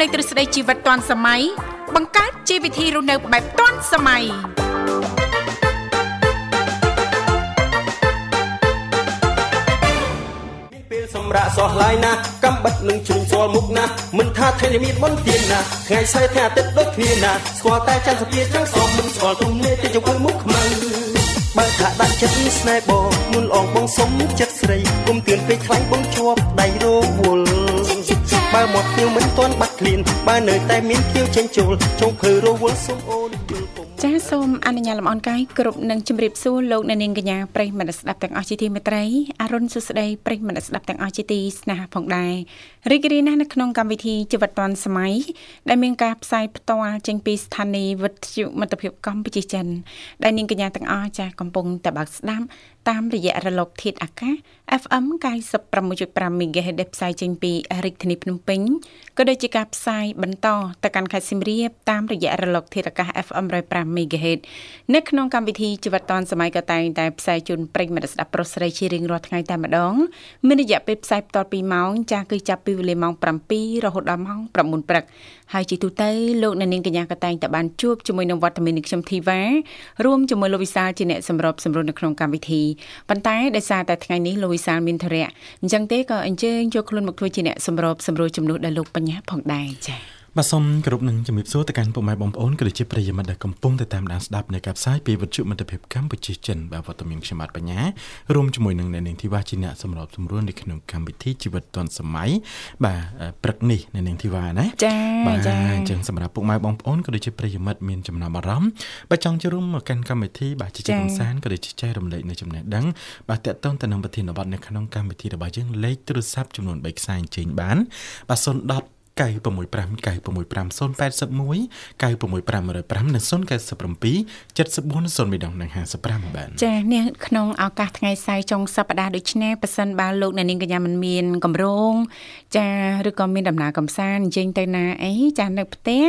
លេងទ្រឹស្ដីជីវិតទាន់សម័យបង្កើតជីវវិធីរស់នៅបែបទាន់សម័យពេលសម្រាប់សោះឡាយណាកំបិតនឹងជ្រុំស្គាល់មុខណាមិនថាថ្ងៃមានមុនទៀនណាថ្ងៃស្អែកថ្ងៃអាទិត្យដូចគ្នាណាស្គាល់តែច័ន្ទសភាចាំងសមមិនស្គាល់ទុំនេះទៅជុំមុខខ្មៅបើថាដាក់ចិត្តស្នេហ៍បងមុនអងបងសុំចិត្តស្រីគុំទឿនពេកខ្លាញ់បងជាប់ដៃរវល់បើ មកភ្ញៀវមិនទាន់បាត់ឃ្លានបើនៅតែមានភ្ញៀវចេញចូលចុងភើរវល់សុំអូនយល់ពុំចាសសូមអនុញ្ញាតលំអរកាយគ្រប់នឹងជម្រាបសួរលោកអ្នកនាងកញ្ញាប្រិយមិត្តស្ដាប់ទាំងអស់ជាទីមេត្រីអរុនសុស្ដីប្រិយមិត្តស្ដាប់ទាំងអស់ជាទីស្នេហាផងដែររីករាយណាស់នៅក្នុងកម្មវិធីជីវិតឌွန်សម័យដែលមានការផ្សាយផ្ទាល់ចេញពីស្ថានីយ៍វិទ្យុមិត្តភាពកម្ពុជាចិនដែលនាងកញ្ញាទាំងអស់ចាស់កំពុងតបស្ដាប់តាមរយៈរលកធាតុអាកាស FM 96.5 MHz ដែលផ្សាយចេញពីរាជធានីភ្នំពេញក៏ដូចជាការផ្សាយបន្តទៅកាន់ខេត្តសៀមរាបតាមរយៈរលកធាតុអាកាស FM 105 MHz នៅក្នុងកម្មវិធីជីវិតឌွန်សម័យក៏តែងតែផ្សាយជូនប្រិយមិត្តស្ដាប់ប្រុសស្រីជារៀងរាល់ថ្ងៃតែម្ដងមានរយៈពេលផ្សាយបន្ត2ម៉ោងចាស់គឺចាប់ពីវេលាម៉ោង7រហូតដល់ម៉ោង9ព្រឹក ហើយជាទូទៅលោកអ្នកនាងកញ្ញាក៏តែងតែបានជួបជាមួយនឹងវត្តមាននៃខ្ញុំធីវ៉ារួមជាមួយលោកវិសាលជាអ្នកសម្របសម្រួលនៅក្នុងកម្មវិធីប៉ុន្តែដោយសារតែថ្ងៃនេះលោកវិសាលមានធរៈអញ្ចឹងទេក៏អញ្ជើញចូលខ្លួនមកធ្វើជាអ្នកសម្របសម្រួលជំនួសដល់លោកបញ្ញាផងដែរចា៎ បាទសូមគោរពនឹងជំរាបសួរទៅកាន់ពុកម៉ែបងប្អូនក៏ដូចជាប្រិយមិត្តដែលកំពុងតែតាមដានស្ដាប់នៃការផ្សាយពីវិទ្យុមិត្តភាពកម្ពុជាចិនបាទវត្តមានខ្ញុំបាទបញ្ញារួមជាមួយនឹងអ្នកនាងធីវ៉ាជាអ្នកសម្របសម្រួលនៅក្នុងកម្មវិធីជីវិតឌុនសម័យបាទព្រឹកនេះអ្នកនាងធីវ៉ាណាចាបាទអញ្ចឹងសម្រាប់ពុកម៉ែបងប្អូនក៏ដូចជាប្រិយមិត្តមានចំណាប់អារម្មណ៍បាទចង់ចូលរួមមកកាន់កម្មវិធីបាទជាជាកំសាន្តក៏ដូចជាចែករំលែកនៅចំណេះដឹងបាទតកតងទៅនឹងប្រធានបទនៅក្នុងកម្មវិធីរបស់យើងលេខទូរស័ព្ទចំនួន3ខ្សែអញ្ជើញបានបាទ010 965 965 081 965 105និង097 74 0និង55បាទចានេះក្នុងឱកាសថ្ងៃសៅរ៍ចុងសប្តាហ៍ដូចនេះប៉ះសិនបើលោកអ្នកនាងកញ្ញាមិនមានកម្រងចាឬក៏មានដំណើរកំសាន្តអញ្ជើញទៅណាអីចានៅផ្ទះ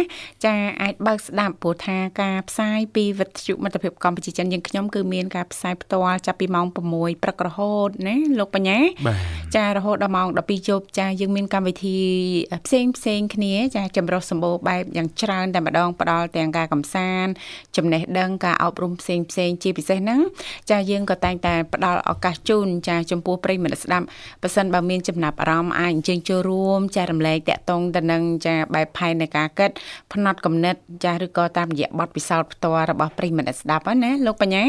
ចាអាចបើកស្ដាប់ព្រោះថាការផ្សាយពីវិទ្យុមិត្តភាពកម្ពុជាចិនយើងខ្ញុំគឺមានការផ្សាយផ្ទាល់ចាប់ពីម៉ោង6ព្រឹករហូតណាលោកបញ្ញា ចារហូតដល់ម៉ោង12យប់ចាយើងមានកម្មវិធីផ្សេងផ្សេងគ្នាចាចម្រុះសម្បូរបែបយ៉ាងច្រើនតែម្ដងផ្ដល់ទាំងការកំសាន្តចំណេះដឹងការអប់រំផ្សេងផ្សេងជាពិសេសហ្នឹងចាយើងក៏តែងតែផ្ដល់ឱកាសជូនចាចំពោះប្រិយមិត្តស្ដាប់ប៉ះសិនបើមានចំណាប់អារម្មណ៍អាចអញ្ជើញចូលរួមចារំលែកតាក់ទងទៅនឹងចាបែបផែននៃការគិតផ្នត់កំណត់ចាឬក៏តាមរយៈបទពិសោធន៍ផ្ទាល់របស់ប្រិយមិត្តស្ដាប់ណាលោកបញ្ញា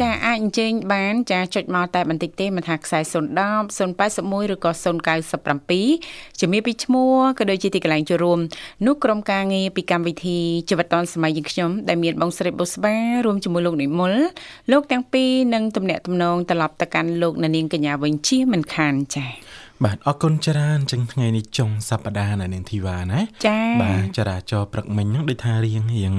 ចាអាចអញ្ជើញបានចាចុចមកតែបន្តិចទេមិនថាខ្សែ010 081ឬក៏097ជំរាបពីឈ្មោះក៏ដូចជាទីកន្លែងចូលរួមនោះក្រុមការងារពីកម្មវិធីជីវិតឌុនសម័យយើងខ្ញុំដែលមានបងស្រីបុស្បារួមជាមួយលោកនិមលលោកទាំងពីរនឹងទំនាក់ទំនងត្រឡប់ទៅកាន់លោកនាងកញ្ញាវិញជាមិនខានចា៎ បាទអរគុណច្រើនចឹងថ្ងៃនេះចុងសប្តាហ៍នៅនាងធីវ៉ាណាចា៎បាទចរាចរព្រឹកមិញហ្នឹងដូចថារៀងរៀង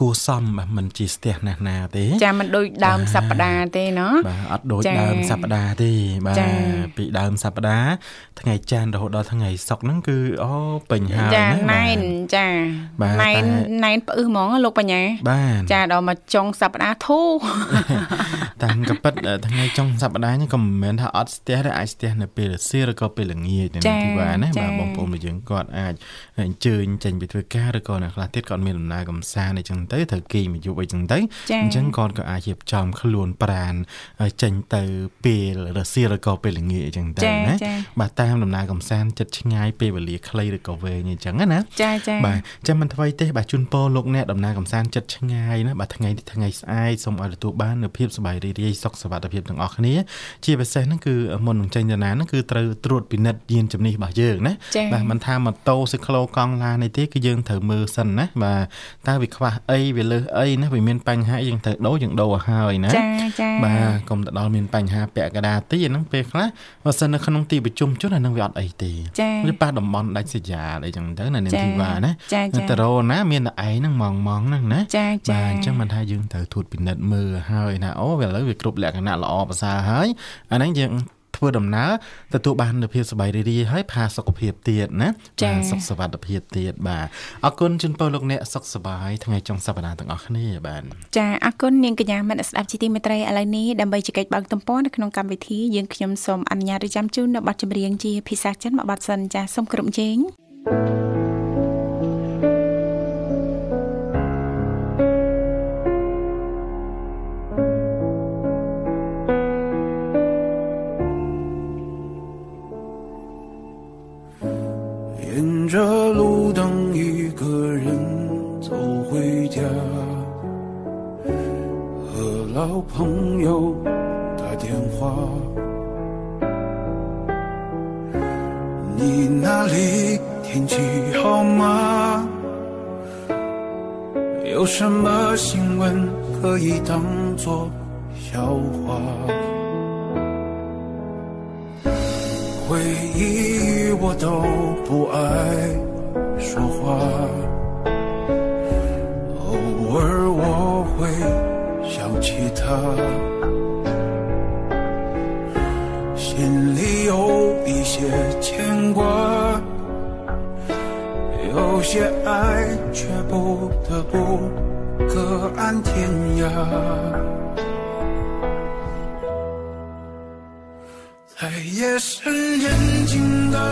គួសមបាទមិនជាស្ទះណាស់ណាទេចាមិនដូចដើមសប្តាហ៍ទេណោះបាទអត់ដូចដើមសប្តាហ៍ទេបាទពីដើមសប្តាហ៍ថ្ងៃច័ន្ទរហូតដល់ថ្ងៃសុក្រហ្នឹងគឺអូពេញហើយណាចាណែនចាណែនណែនផ្អឹសហ្មងលោកបញ្ញាចាដល់មកចុងសប្តាហ៍ធូតាមកពិតថ្ងៃចុងសប្តាហ៍នេះក៏មិនមែនថាអត់ស្ទះទេអាចស្ទះនៅពេលរសៀលឬក៏ពេលល្ងាចនៅទីវ៉ាណាបាទបងប្អូនរបស់យើងគាត់អាចអញ្ជើញចេញពីធ្វើការឬក៏អ្នកខ្លះទៀតគាត់មានដំណើរកំសាន្តអីចឹងទៅត្រូវគេមកយប់អីចឹងទៅអញ្ចឹងគាត់ក៏អាចរៀបចំខ្លួនប្រានចេញទៅពេលរសៀលឬក៏ពេលល្ងាចអីចឹងទៅណាបាទតាមដំណើរកំសាន្តចិត្តឆ្ងាយពេលវេលាខ្លីឬក៏វែងអីចឹងណាចាចាបាទចាំមិនថ្មីទេបាទជូនពរលោកអ្នកដំណើរកំសាន្តចិត្តឆ្ងាយណាបាទថ្ងៃនេះថ្ងៃស្អែកសូមឲ្យទទួលបាននូវភាពសប្បាយរីករាយសុខសុវត្ថិភាពទាំងអស់គ្នា ជាពិសេសហ្នឹងគឺមុននឹងចេញទៅណាហ្នឹងគឺត្រូវត្រួតពិនិត្យយានជំនិះរបស់យើងណាបាទមិនថាម៉ូតូស៊ីក្លូកង់ឡាននេះទេគឺយើងត្រូវមើលសិនណាបាទតើវាខ្វះអីវាលើសអីណាវាមានបញ្ហាយើងត្រូវដូរយើងដូរឲ្យហើយណាចាចាបាទកុំទៅដល់មានបញ្ហាពាក់កណ្ដាលទីអាហ្នឹងពេលខ្លះបើសិននៅក្នុងទីប្រជុំជនអាហ្នឹងវាអត់អីទេវាប៉ះតំបន់ដាច់សញ្ញាអីចឹងទៅណានាងធីវ៉ាណាទៅរោណាមានតែឯងហ្នឹងម៉ងម៉ងហ្នឹងណាបាទអញ្ចឹងមិនថាយើងត្រូវធូតពិនិត្យមើលហើយណាអូវាឥឡូវវាគ្រប់លក្ខណៈល្អប្រសើរហើយអាហ្នឹងយើង ធ្វើដំណើរទទួលបាននូវភាពសប្បាយរីករាយហើយផាសុខភាពទៀតណាបាទសុខសวัสดิភាពទៀតបាទអរគុណជូនពរលោកអ្នកសុខសប្បាយថ្ងៃចុងសប្តាហ៍ទាំងអស់គ្នាបាទចាអរគុណនាងកញ្ញាមិត្តស្ដាប់ជីទីមេត្រីឥឡូវនេះដើម្បីជែកបើកទំព័រនៅក្នុងកម្មវិធីយើងខ្ញុំសូមអនុញ្ញាតរៀបចំជូននៅប័ណ្ណចម្រៀងជាភាសាចិនមួយប័ណ្ណសិនចាសូមគ្រប់ជេង thank you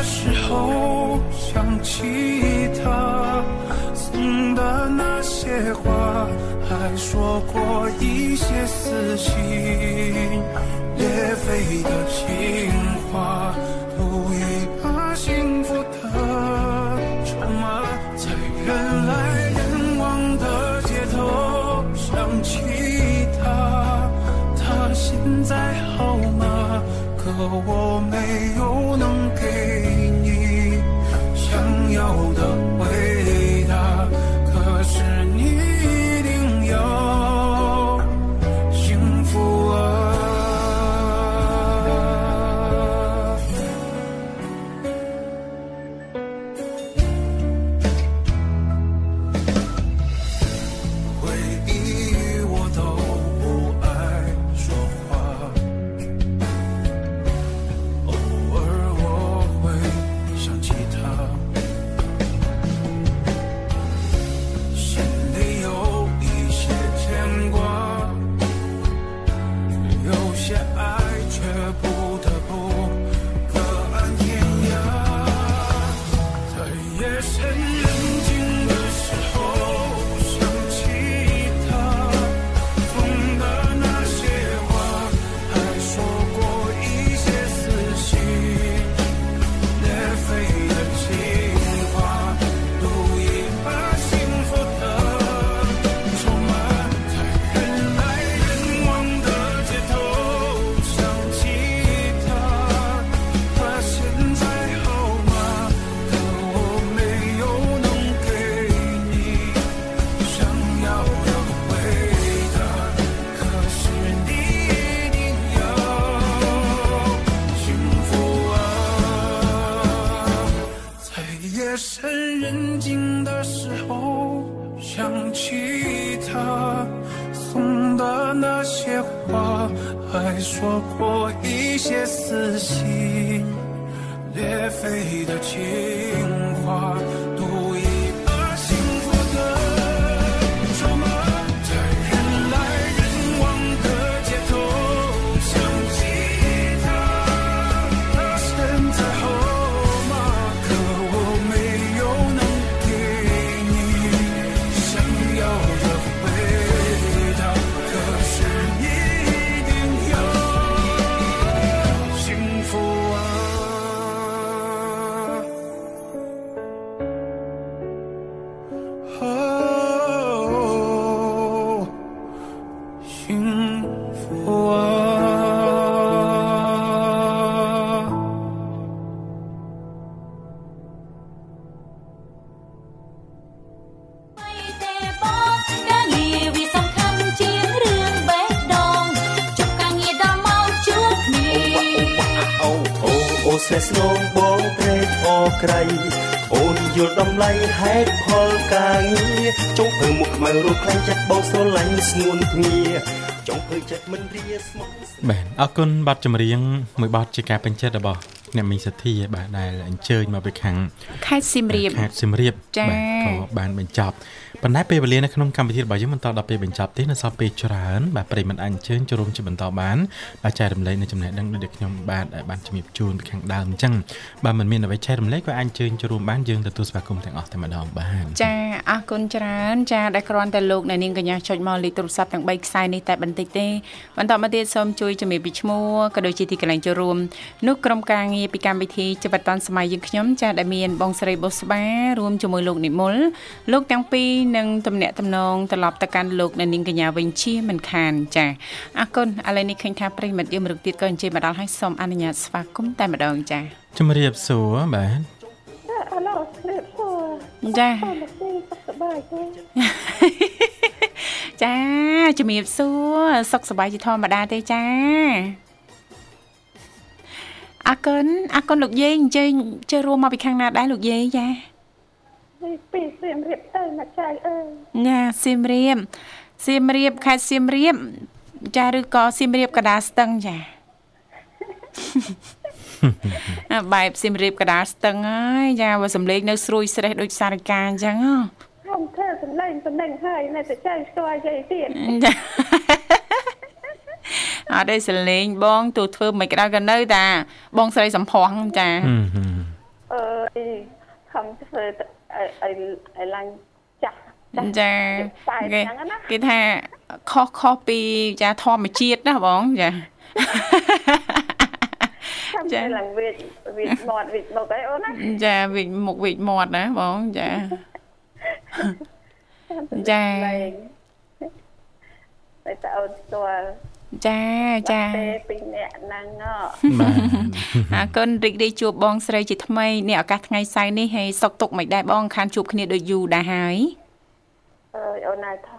时候想起他送的那些话，还说过一些撕心裂肺的情话，都已把幸福的筹码在。人来人往的街头，想起他，他现在好吗？可我没有能要等 បាទអរគុណប័ណ្ណចម្រៀងមួយប័ណ្ណជាការពេញចិត្តរបស់អ្នកមីងសទ្ធាបាទដែលអញ្ជើញមកពីខាងខេត្តសៀមរាបខេត្តសៀមរាបចា៎បាទក៏បានបញ្ចប់ ប៉ុន្តែពេលវេលានៅក្នុងកម្មវិធីរបស់យើងមិនតដល់ពេលបញ្ចប់ទេនៅសល់ពេលច្រើនបាទប្រិយមិត្តអញ្ជើញចូលរួមជាបន្តបានបាទចែករំលែកនៅចំណេះដឹងដូចដែលខ្ញុំបាទបានជំរាបជូនពីខាងដើមអញ្ចឹងបាទមិនមានអ្វីចែករំលែកក៏អញ្ជើញចូលរួមបានយើងទទួលស្វាគមន៍ទាំងអស់តែម្ដងបាទចាអរគុណច្រើនចាដែលគ្រាន់តែលោកអ្នកនាងកញ្ញាចុចមកលេខទូរស័ព្ទទាំង3ខ្សែនេះតែបន្តិចទេបន្តមកទៀតសូមជួយជំរាបពីឈ្មោះក៏ដូចជាទីកន្លែងចូលរួមនោះក្រុមការងារពីកម្មវិធីជីវិតឌុនសម័យយើងខ្ញុំចាដែលមានបងស្រីបុស្បារួមជាមួយលោកនិមលលោកទាំងពីរនឹងទំនាក់ទំនងត្រឡប់ទៅកាន់លោកអ្នកនាងកញ្ញាវិញជាមិនខានចាអរគុណឥឡូវនេះឃើញថាប្រិយមិត្តយើងមរុកទៀតក៏អញ្ជើញមកដល់ហើយសូមអនុញ្ញាតស្វាគមន៍តែម្ដងចាជំរាបសួរបាទអាឡូស្នេហ៍សួរចាអត់ទេសុខសប្បាយទេចាជំរាបសួរសុខសប្បាយជាធម្មតាទេចាអរគុណអរគុណលោកយាយអញ្ជើញចូលរួមមកពីខាងណាដែរលោកយាយចានេះ ពីសៀមរាបទៅណាចៅអើយណាសៀមរាបសៀមរាបខេត្តសៀមរាបចាឬក៏សៀមរាបកណ្ដាលស្ទឹងចាអាបែបសៀមរាបកណ្ដាលស្ទឹងហើយចាបើសំលេងនៅស្រួយស្រេះដូចសារិកាអញ្ចឹងហ៎ខ្ញុំធ្វើសម្លេងសម្លេងហើយនៅតែចៅស្គាល់យាយទៀតចាអត់ទេសលេងបងទូធ្វើមិនក្តៅក៏នៅតាបងស្រីសំផស្សចាហឹមហឹមអឺអីខំធ្វើទៅ ឲ្យឲ្យឲ្យឡើងចាស់ស់ចាតែគេអញ្ចឹងណាគេថាខុសខុសពីចាធម្មជាតិណាបងចាខ្ញុំចាធ្វើឡើងវាចវាចមាត់វាចមុខអីអូនណាចាវិចមុខវិចមាត់ណាបងចាចាតែតើអូនស្គាល់ ចាចាទេពីរអ្នកហ្នឹងហ៎បាទអរគុណរីករាយជួបបងស្រីជាថ្មីនេះឱកាសថ្ងៃសៅរ៍នេះហើយសុកទុកមិនដែរបងខានជួបគ្នាដូចយូរដែរហើយអើយអូនណាថា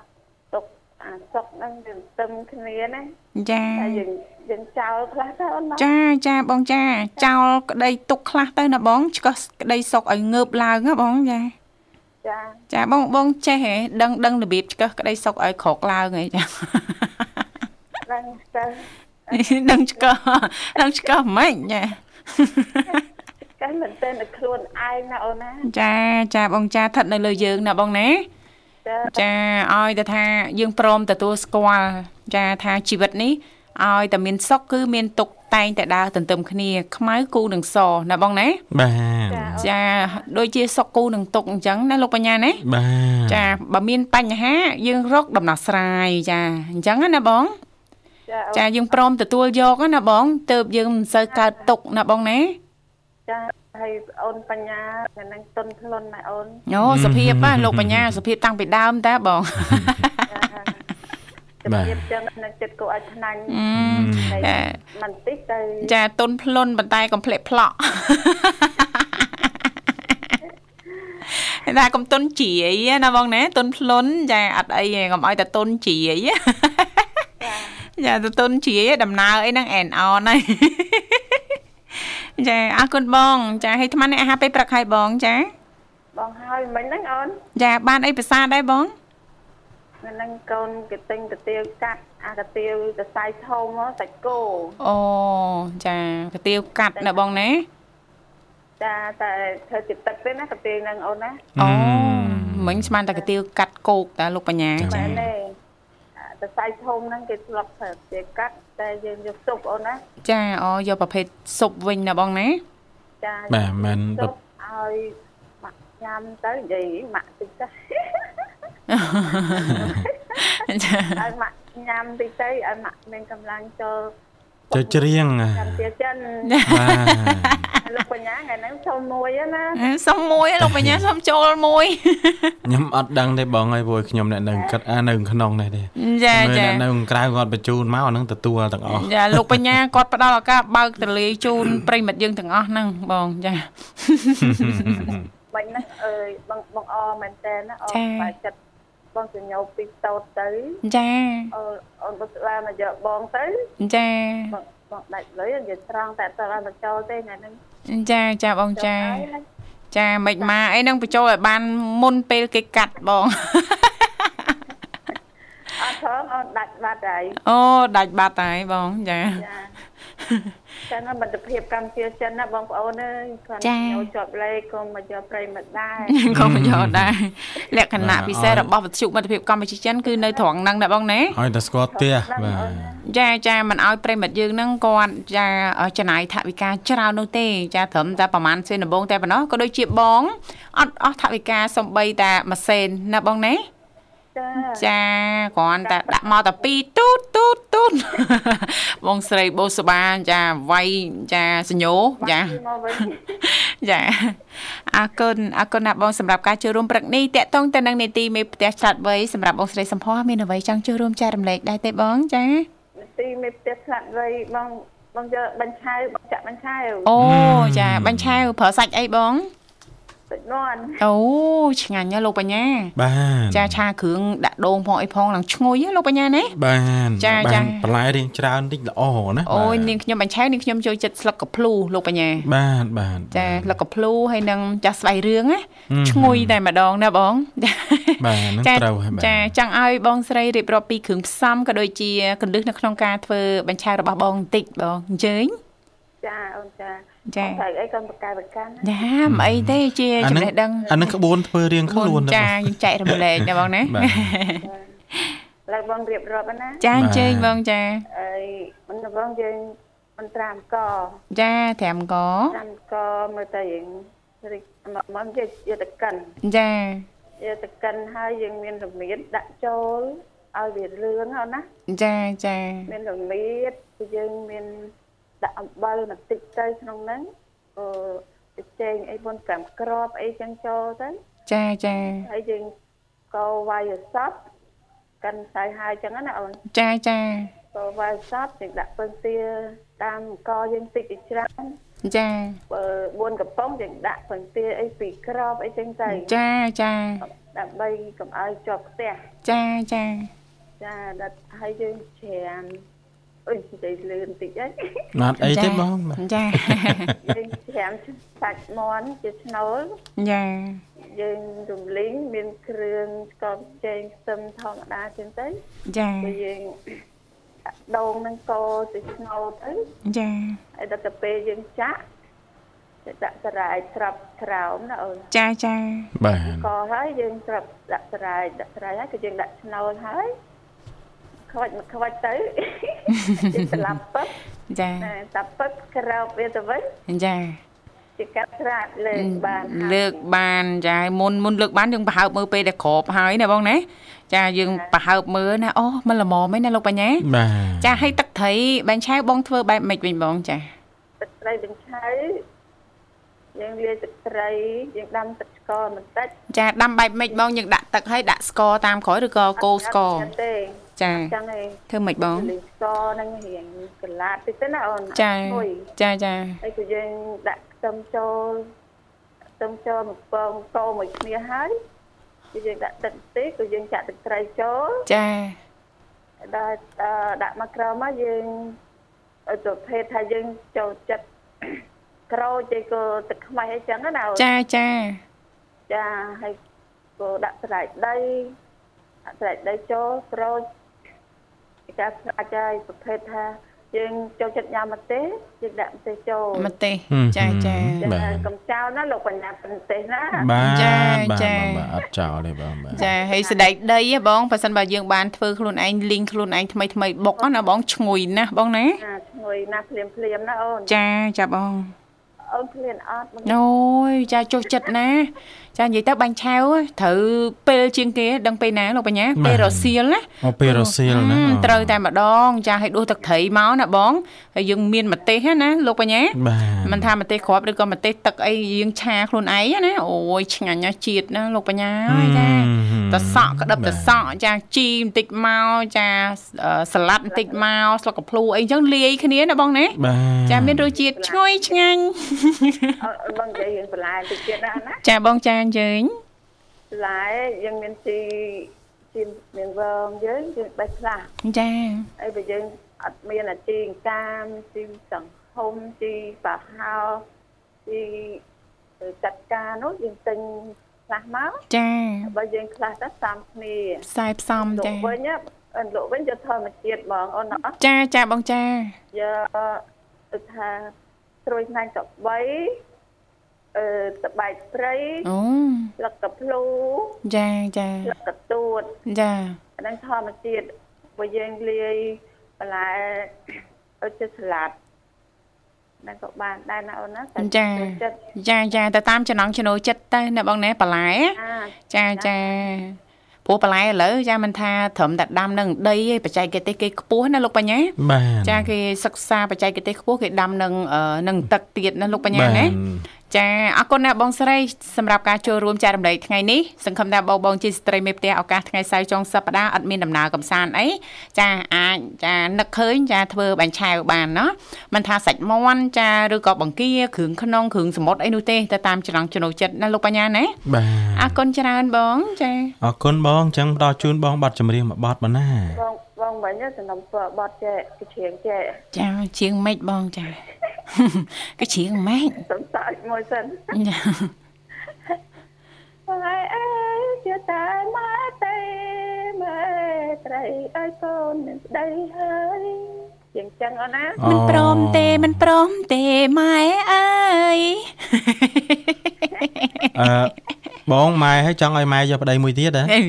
ទុកអាសុកហ្នឹងយើងស្ទឹមគ្នាណាចាតែយើងយើងចោលខ្លះទៅអូនណាចាចាបងចា ចោលក្តីទុកខ្លះទៅណាបងឆ្កឹះក្តីសុកឲ្យងើបឡើងណាបងចាចាចាបងបងចេះហ៎ដឹងដឹងរបៀបឆ្កឹះក្តីសុកឲ្យក្រោកឡើងហ៎ចា ឡើងទៅដឹងឆ្កឹះដឹងឆ្កឹះមិនចាកែមិនទៅនៅខ្លួនឯងណាអូនណាចាចាបងចាស្ថិតនៅលើយើងណាបងណាចាចាឲ្យតែថាយើងព្រមទទួលស្គាល់ចាថាជីវិតនេះឲ្យតែមានសុខគឺមានទុកតែងតែដើរទន្ទឹមគ្នាខ្មៅគូនឹងសណាបងណាបាទចាដូចជាសុខគូនឹងទុកអញ្ចឹងណាលោកបញ្ញាណាបាទចាបើមានបញ្ហាយើងរកដំណោះស្រាយចាអញ្ចឹងណាបង ចាអូនចាយើងព្រមទទួលយកណាបងទៅយើងមិនសូវកើតទុកណាបងណាចាហើយអូនបញ្ញាថ្ងៃហ្នឹងទុនធ្លុនណាអូនអូសភាពណាលោកបញ្ញាសភាពតាំងពីដើមតើបងចាជំរាបចឹងនៅចិត្តគូឲ្យថ្នាញ់អឺតែចាមិនតិចទៅចាទុនភ្លុនប៉ុន្តែកំភ្លេចផ្លក់តែកុំទុនជ្រាយណាបងណាទុនភ្លុនចាអត់អីទេកុំឲ្យតែទុនជ្រាយចា ទៅទុនជ្រាយដំណើរអីហ្នឹងអែនអនហើយចាអរគុណបង ចាឲ្យថ្មនេះអាហារពេលព្រឹកឲ្យបង ចាបងហើយមិញហ្នឹងអូនចាបានអីភាសាដែរបងថ្ងៃហ្នឹងកូនគេទិញកាទៀវកាត់អាកាទៀវសរសៃធំហ៎សាច់គោអូចាកាទៀវកាត់ណាបងណាចាតែធ្វើជាទឹកទេណាកាទៀវហ្នឹងអូនណាអូមិញស្មានតែកាទៀវកាត់គោកតាលោកបញ្ញាមែចានទេអា សរសៃធំហ្នឹងគេធ្លាប់ធ្វើជាកាត់តែយើងយកស៊ុបអូនណាចាអូយកប្រភេទស៊ុបវិញណាបងណាចាបាទមិនស៊ុបឲ្យម៉ាក់ញ៉ាំទៅនិយាយម៉ាក់តិចទៅចាឲ្យម៉ាក់ញ៉ាំតិចទៅឲ្យម៉ាក់មានកម្លាំងចូល ចូលច្រៀងចាំជាចិនបាទលោកបញ្ញាថ្ងៃហ្នឹងចូលមួយហ្នឹងណាសុំមួយលោកបញ្ញាសុំចូលមួយខ្ញុំអត់ដឹងទេបងហើយព្រោះខ្ញុំអ្នកនៅគិតអានៅក្នុងនេះទេចាមើលចាអ្នកនៅក្រៅគាត់បញ្ជូនមកអានឹងទទួលទាំងអស់ចាលោកបញ្ញាគាត់ផ្ដល់ឱកាសបើកតលាយជូនប្រិមិត្តយើងទាំងអស់ហ្នឹងបងចាបាញ់ហ្នឹងអើយបងបងអមែនតើណាអចា៎បើចិត្ត បងសញ្ញោពីតូតទៅចាអូអូនបុស្បាមកយកបងទៅចាបងបងដាច់លុយនិយាយត្រង់តែតើឲ្យមកចូលទេថ្ងៃហ្នឹងចាចាបងចាចូលហើយចាមិនមកអីហ្នឹងបញ្ចូលឲ្យបានមុនពេលគេកាត់បងអត់ផងអូនដាច់បាត់ហើយអូដាច់បាត់ហើយបងចាចា ចឹងណាមិត្តភាពកម្ពុជាចិនណាបងប្អូនអើយគាត់ចា៎ចូលជាប់លេខក៏មកយកប្រិមិត្តដែរក៏មិនយកដែរលក្ខណៈពិសេសរបស់វិទ្យុមិត្តភាពកម្ពុជាចិនគឺនៅត្រង់ហ្នឹងណាបងណាឲ្យតែស្គាល់ផ្ទះបាទចាចាមិនឲ្យប្រិមិត្តយើងហ្នឹងគាត់ចាចំណាយថវិកាច្រើននោះទេ ចាត្រឹមតែប្រហែលសេនដំបងតែប៉ុណ្ណោះក៏ដូចជាបងអត់អស់ថវិកាសំបីតែមួយសេនណាបងណា ចាចាគ្រាន់តែដាក់មកតែពីរទូតទូតទូតបងស្រីបូសុបាចាវាយចាសញ្ញោចាមកវិញចាអរគុណអរគុណណាស់បងសម្រាប់ការចូលរួមព្រឹកនេះតកតងទៅនឹងនីតិមេផ្ទះឆ្លាតវៃសម្រាប់បងស្រីសំផស្សមានអ្វីចង់ចូលរួមចែករំលែកដែរទេបងចាទីមេផ្ទះឆ្លាក់វៃបងបងយកបាញ់ឆៅបងចាក់បាញ់ឆៅអូចាបាញ់ឆាវប្រើសាច់អីបង ទឹកនន់អូឆ្ងាញ់ណាស់លោកបញ្ញាបាទចាឆាគ្រឿងដាក់ដូងផងអីផងឡើងឈ្ងុយណាលោកបញ្ញាណាបាទចាចាបានបន្លែរៀងច្រើនតិចល្អណាអូយបាទនាងខ្ញុំបាញ់ឆាវនាងខ្ញុំចូលចិត្តស្លឹកកភ្លូលោកបញ្ញាបាទបាទចាស្លឹកកភ្លូហើយនឹងចាស់ស្បៃរឿងណាហឹមឈ្ងុយតែម្ដងណាបងចាបាទហ្នឹងចាត្រូវហើយបាទចាចង់ឲ្យបងស្រីរៀបរាប់ពីគ្រឿងផ្សំក៏ដូចជាកន្លឹះនៅក្នុងការធ្វើបញ្ឆៅរបស់បងបន្តិចបងអញ្ជើញ ចាអូនចាចាត្រូវអីក៏បកកែបកានណាចាមិនអីទេជាចំណេះដឹងអានឹងក្បួនធ្វើរៀងខ្លួនចាណាយើងចែករំលែកណាបងណាបាទឡើយបងរៀបរាប់ណាចាអញ្ជើញបងចាអីមិនបងយើងមិនត្រាំកចាត្រាំកត្រាំកមើលតែយើងរីកមកមកយកយកទៅកិនចាយកទៅកិនហើយយើងមានរមៀតដាក់ចូលឲ្យវាលឿងហ្នឹងណាចាចាមានរមៀតគឺយើងមាន ដាក់អំបិលបន្តិចទៅក្នុងហ្នឹងអឺទៅចេងអីប៉ុន5ក្របអីចឹងចូលទៅចាចាហើយយើងកោវាយឲ្យសពកាន់ខ្សែហើយចឹងណាអូនចាចាកោវាយសពយើងដាក់ពងទាតាមកយើងតិចទៅច្រើនចាបើ4កំប៉ុងយើងដាក់ពងទាអីពីរក្របអីចឹងទៅចាចាដើម្បីកុំឲ្យជាប់ផ្ទះចាចាចាដាក់ហើយយើងច្រាន អុយនិយាយលឿនតិចហីណាត់អីទេបងបាទចាយើងច្រានសាច់មាន់ជាឆ្នូលចាយើងរំលីងមានគ្រឿងស្ករចេងខ្ទឹមធម្មតាចឹងទៅចាគឺយើងដាក់ដូងនឹងកោទៅឆ្នូលទៅចាហើយដល់ទៅពេលយើងចាក់ទៅដាក់សរាយត្រាប់ក្រោមណាអូនចាចាបាទកោហើយយើងត្រាប់ដាក់សរាយដាក់សរាយហើយគឺយើងដាក់ឆ្នូលហើយ ខ្វាច់មកខ្វាច់ទៅយើងស្លាប់ពឹកចាតែតាពឹកក្រោបវាទៅវិញចាជាកាត់ស្រាតលើកបានហើយលើកបានចាមុនមុនលើកបានយើងប្រហើបមើលពេលដែលក្របហើយណាបងណាចាយើងប្រហើបមើលណាអូមិនល្មមទេណាលោកបញ្ញាបាទចាឲ្យទឹកត្រីបាញ់ឆៅបងធ្វើបែបម៉េចវិញបងចាទឹកត្រីបញ្ឆៅយើងលាយទឹកត្រីយើងដាំទឹកស្ករបន្តិចចាដាំបែបម៉េចបងយើងដាក់ទឹកឲ្យដាក់ស្ករតាមក្រោយឬក៏កូរស្ករអត់ទេ ចាចឹងឯងធ្វើម៉េចបងលាយស្ករហ្នឹងរៀងកន្លាតតិចទៅណាអូនចាឈ្ងុយចាចាហើយគឺយើងដាក់ខ្ទឹមចូលខ្ទឹមចូលមកពងកោមួយគ្នាហើយគឺយើងដាក់ទឹកបន្តិចគឺយើងចាក់ទឹកត្រីចូលចាដល់អឺដាក់មកក្រោមមកយើងឲ្យប្រភេទថាយើងចូលចិត្តក្រូចឯក៏ទឹកខ្មៅអីចឹងណាអូនចាចាចាហើយក៏ដាក់ស្រែកដីដាក់ស្រែកដីចូលក្រូច គេថាអាចឲ្យប្រភេទថាយើងចូលចិត្តញ៉ាំម្ទេសយើងដាក់ម្ទេសចូលម្ទេសហឹមចាចាចាបាទកុំចោលណាលោកបញ្ញាម្ទេសណាបាទចាបាទចាបាទអត់ចោលទេបងបាទចាហើយស្ដែកដីហ៎បងបើសិនបើយើងបានធ្វើខ្លួនឯងលីងខ្លួនឯងថ្មីថ្មីបុកណាបងឈ្ងុយណាស់បងណាណាឈ្ងុយណាស់ភ្លាមភ្លាមណាអូនចាចាបងអូនភ្លានអត់បងអូយចាចុះចិត្តណា ចានិយាយទៅបាញ់ឆៅត្រូវពេលជាងគេដឹងពេលណាលោកបញ្ញាពេលរសៀលណាអូពេលរសៀលណាហឹមត្រូវតែម្ដង ចាឲ្យដួសទឹកត្រីមកណាបងហើយយើងមានម្ទេសណាលោកបញ្ញាបាទមិនថាម្ទេសគ្រាប់ឬក៏ម្ទេសទឹកអីយើងឆាខ្លួនឯងណាអូយឆ្ងាញ់ណាស់ជាតិណាលោកបញ្ញាហើយចាតសក់ក្តឹបតសក់ចាជីបន្តិចមកចាអឺសាឡាត់បន្តិចមកស្លឹកកភ្លូអីចឹងលាយគ្នាណាបងណាបាទចាមានរសជាតិឈ្ងុយឆ្ងាញ់អូនបងនិយាយរឿងបន្លែតិចទៀតណាណាចាបងចាអញ្ជើញបន្លែយើងមានជីជីមានវងយើងយើងបេះខ្លះចាហើយបើយើងអត់មានអាជីកាមជីសង្ឃុំជីបាហោជីទៅចាត់ការនោះយើងទិញខ្លះមកចាបើយើងខ្លះទៅតាមគ្នាខ្សែផ្សំលចាក់វិញណាអឺលក់វិញយកធម្មជាតិហ្មងអូនអត់ចាចាបងចាយកដូចថាត្រួយថ្ងៃកបី អឺតបែកព្រៃអូស្លឹកកភ្លូចាចាស្លឹកកទួតចាអាហ្នឹងធម្មជាតិបើយើងលាយបន្លែដូចជាស្លាត់ហ្នឹងក៏បានដែរណាអូនណាតែចាចូលចិត្តចាចាទៅតាមចំណង់ចំណូលចិត្តទៅណាបងណាបន្លែអាចាចាព្រោះបន្លែឥឡូវចាមិនថាត្រឹមតែដាំនឹងដីឯងបច្ចេកទេសគេខ្ពស់ណាលោកបញ្ញាបាទចាគេសិក្សាបច្ចេកទេសខ្ពស់គេដាំនឹងអឺនឹងទឹកទៀតណាលោកបញ្ញាបាទណា ចាអរគុណណាបងស្រីសម្រាប់ការចូលរួមចែករំលែកថ្ងៃនេះសង្ឃឹមថាបងបងជាស្ត្រីមេផ្ទះឱកាសថ្ងៃសៅរ៍ចុងសប្តាហ៍អត់មានដំណើរកំសាន្តអីចាអាចចានឹកឃើញចាធ្វើបាញ់ឆាវបានណាមិនថាសាច់មាន់ចាឬក៏បង្គាគ្រឿងក្នុងគ្រឿងសមុទ្រអីនោះទេទៅតាមចំណង់ចំណូលចិត្តណាលោកបញ្ញាណាបាទអរគុណច្រើនបងចាអរគុណបងអញ្ចឹងផ្ដល់ជូនបងប័ណ្ណចម្រៀងមួយប័ណ្ណបណ្ណាបង បងវិញទៅសំណពរបត់ចែកគេជ្រៀងចែកចាជាងម៉េចបងចាគឺជាងម៉េចសំសាច់មួយសិនចាហើយអើយជាតែម៉ែទេម៉ែត្រីឲ្យកូននឹងស្ដីហើយ ជាងចឹងអូនណាមិនព្រមទេមិនព្រមទេម៉ែអើយអឺបងម៉ែឲ្យចង់ឲ្យម៉ែយកប្តីមួយទៀតហ៎អេ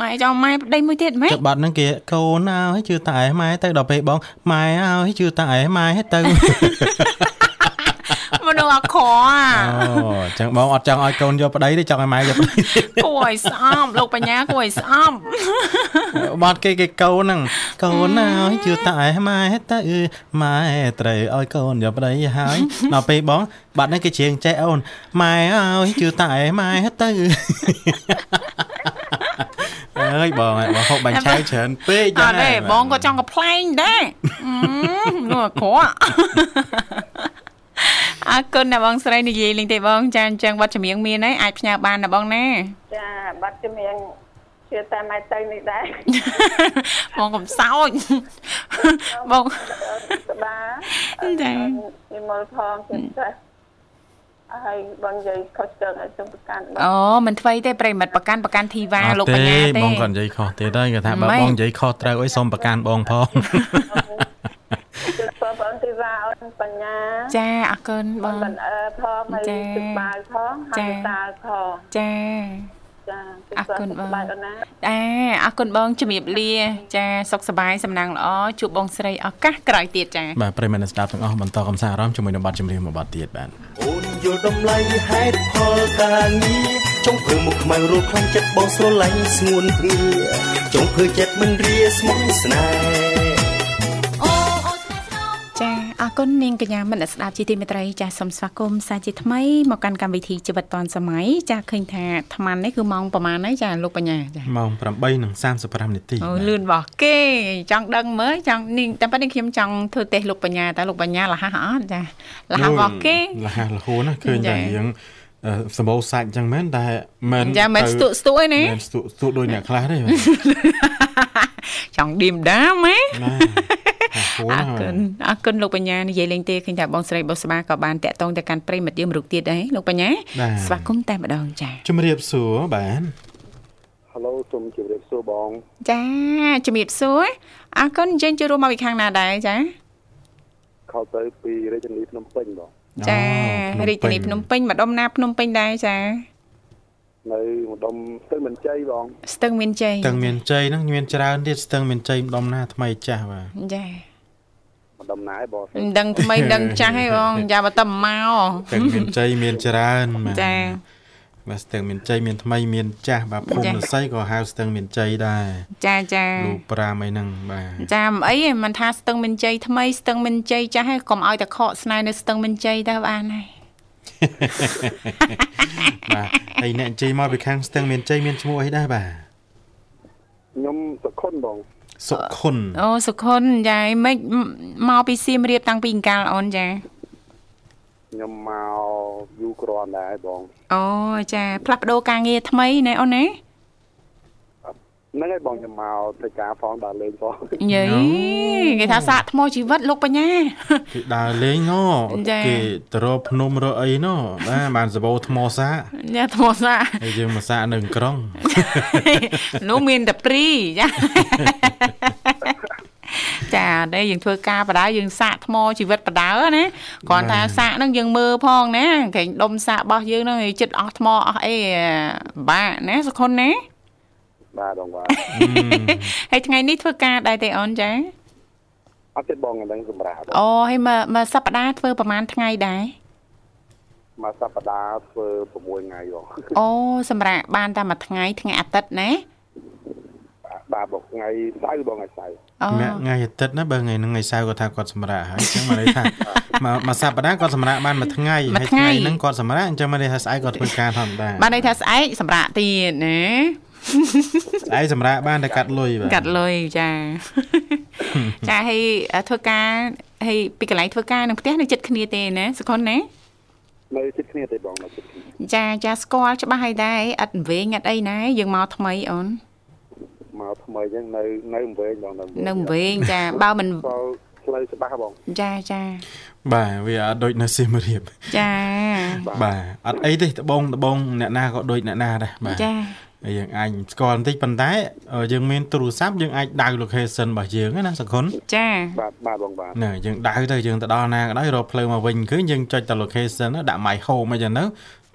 ម៉ែចង់ម៉ែប្តីមួយទៀតម៉េចចុះបាត់ហ្នឹងគេកូនឲ្យជឿតែឯម៉ែទៅដល់ពេលបងម៉ែឲ្យជឿតែឯម៉ែទៅ មនុស្សអខអាអូអញ្ចឹងបងអត់ចង់ឲ្យកូនយកប្តីទេចង់ឲ្យម៉ែយកប្តីគួរឲ្យស្អប់លោកបញ្ញាគួរឲ្យស្អប់បាត់គេគេកូនហ្នឹងកូនឲ្យជឿតែឯម៉ែទៅម៉ែត្រូវឲ្យកូនយកប្តីហើយដល់ពេលបងបាត់ហ្នឹងគេច្រៀងចេះអូនម៉ែឲ្យជឿតែឯម៉ែទៅអើយបងអើយបងហូបបាញ់ឆៅច្រើនពេកអចឹងត់ទេបងក៏ចង់កំ pl ែងដែរអឺមនុស្សអក្រក់ អរគុណណាបងស្រីនិយាយលេងទេបងចាអញ្ចឹងវត្តចម្រៀងមានហើយអាចផ្ញើបានណាបងណាចាបាត់ជំនាញជឿតែម៉ែទៅនេះដែរបងកំសោចបងស្បាចានិមលផងជាចេះហើយបងនិយាយខុសទៅឲ្យខ្ញុំប្រកាន់បងអូមិនថ្មីទេប្រិមិត្តប្រកាន់ប្រកាន់ធីវ៉ាអត់លោកបញ្ញាទេបងគាត់និយាយខុសទេដែរគាត់ថាបើម៉េចបងនិយាយខុសត្រូវអីសូមប្រកាន់បងផងជឿ បងបងទីវ៉ាអូនបញ្ញាចាអរគុណបបងងមិនអើផងហើយចាទឹកបាយផងហើយតាផងចាចាអរគុណបងបាយអូនណាអាអរគុណបងជំរាបលាចាសុខសប្បាយសំណាងល្អជួបបងស្រីឱកាសក្រោយទៀតចាបាទប្រិយមិត្តអ្នកស្ដាប់ទាំងអស់បន្តកំសាន្តអារម្មណ៍ជាមួយនឹងបទចម្រៀងមួយបទទៀតបាទអូនយល់តម្លៃហេតុផលការងារចង់ធ្វើមុខខ្មៅរੂក្នុងចិត្តបងស្រឡាញ់ស្ងួនព្រាចង់ធ្វើចិត្តមិនរាស្មុគស្នេហ៍ អរគុណនាងកញ្ញាមនស្សស្ដាប់ជាទីមេត្រីចាសូមស្វាគមន៍សាជាថ្មីមកកាន់កម្មវិធីជីវិតឌွန်សម័យចាឃើញថាអាត្មានេះគឺម៉ោងប្រហែលហើយចាលោកបញ្ញាចាម៉ោង8:35នាទីអូបាទលឿនរបស់គេចង់ដឹងមើលចង់នេះតែប៉ុន្តែខ្ញុំចង់ធ្វើតេស្តលោកបញ្ញាតើលោកបញ្ញាលះអត់ចាលះរបស់គេលះលហួនណាឃើញចាតែរៀងអឺសម្បូរសាច់អញ្ចឹងមែនតែមែនចាមិនទៅស្ទុកស្ទុកឯណាមែនស្ទុកស្ទុកដូចអ្នកខ្លះទេបាទចង់ឌីមដាមហ៎ណាហួន អណារគុណអរគុណលោកបញ្ញានិយាយលេងទេឃើញថាបងស្រីបុស្បាក៏បានតាក់ទងទៅកាន់ប្រិមិត្តយើងមរុកទៀតដែរលោកបញ្ញាស្វាគមន៍តែម្ដងចាជំរាបសួរបាទហៅឡូសូមជម្រាបសួរបង ចាជំរាបសួរអរគុណយើងចូលរួមមកពីខាងណាដែរចាខោទៅពីរាជធានីភ្នំពេញបងចាអូរាជធានីភ្នំពេញម្ដុំណាភ្នំពេញដែរចានៅម្ដុំស្ទឹងមានជ័យបងស្ទឹងមានជ័យស្ទឹងមានជ័យហ្នឹងមានច្រើនទៀតស្ទឹងមានជ័យម្ដុំណាថ្មីចាស់បាទចា ម្ដុំណាឯងបងមិនដឹងថ្មីមិនដឹងចាស់ទេបងយ៉ាបើតែមកស្ទឹងមានជ័យមានច្រើនបាទចាបាទស្ទឹងមានជ័យមានថ្មីមានចាស់បាទភូមិចានស័យក៏ហៅស្ទឹងមានជ័យដែរចាចាលូ5អីហ្នឹងបាទចាមិនអីទេមិនថាស្ទឹងមានជ័យថ្មីស្ទឹងមានជ័យចាស់ហើយកុំឲ្យតែខកស្នេហ៍នៅស្ទឹងមានជ័យទៅបានហើយបាទហើយអ្នកជ័យមកពីខាងស្ទឹងមានជ័យមានឈ្មោះអីដែរបាទខ្ញុំសុខុនបង សុខុនអូសុខុនចាមិនមកពីសៀមរាបតាំងពីអង្កាលអូនចាខ្ញុំមកយូរគ្រាន់ដែរបងអូចាផ្លាស់ប្ដូរការងារថ្មីណែអូនណា ហ្នឹងហើយបងខ្ញុំមកធ្វើការផងដើរលេងផងយីគេថាសាកថ្មជីវិតលោកបញ្ញាគេដើរលេងណោចាគេទៅរកភ្នំរកអីណោបាទបានសបោថ្មសាកយ៉ាថ្មសាកហើយយើងមកសាកនៅក្រុងនោះមានតែព្រីចាចាតែយើងធ្វើការបដាយើងសាកថ្មជីវិតបដាណាគ្រាន់តែសាកហ្នឹងយើងមើលផងណាកែងដុំសាករបស់យើងហ្នឹងឲ្យចិត្តអស់ថ្មអស់អីបាក់ណាសុខុនណា បាទបងបាទហើយថ្ងៃនេះធ្វើការដែរទេអូនចាអត់ទេបងហ្នឹងសម្រាប់អូហើយមួយមួយសប្តាហ៍ធ្វើប្រហែលថ្ងៃដែរមួយសប្តាហ៍ធ្វើ6ថ្ងៃបងអូសម្រាប់បានតែមួយថ្ងៃថ្ងៃអាទិត្យណាបាទបងថ្ងៃសៅរ៍បងថ្ងៃសៅរ៍អូថ្ងៃអាទិត្យណាបើថ្ងៃហ្នឹងថ្ងៃសៅរ៍គាត់ថាគាត់សម្រាកហើយអញ្ចឹងមកន័យថាមកមកសប្តាហ៍គាត់សម្រាកបានមួយថ្ងៃហើយថ្ងៃហ្នឹងគាត់សម្រាកអញ្ចឹងមកន័យថាស្អែកគាត់ធ្វើការធម្មតាបានន័យថាស្អែកសម្រាប់ទៀតណា ស្អែកសម្រាកបានតែកាត់លុយបាទកាត់លុយចាចាហើយធ្វើការហើយពីកន្លែងធ្វើការនៅផ្ទះនៅចិត្តគ្នាទេណាសុខុនណានៅជិតគ្នាទេបងនៅជិតគ្នាចាចាស្គាល់ច្បាស់ហើយដែរអត់វែងអត់អីណាយើងមកថ្មីអូនមកថ្មីអញ្ចឹងនៅនៅវែងបងនៅនៅវែងចាបើមិនក៏ផ្លូវច្បាស់បងចាចាបាទវាអត់ដូចនៅសៀមរាបចាបាទអត់អីទេដបងដបងអ្នកណាក៏ដូចអ្នកណាដែរបាទចាហើ យយើងអាចស្គាល់បន្តិចប៉ុន្តែយើងមានទូរស័ព្ទយើងអាចដៅ location របស់យើងណាសង្ឃុនចាបាទបាទបងបាទណែយើងដៅទៅយើងទៅដល់ណាក៏ដោយរកផ្លូវមកវិញគឺយើងចុចទៅ location ហ្នឹងដាក់ my home អីចឹងទៅ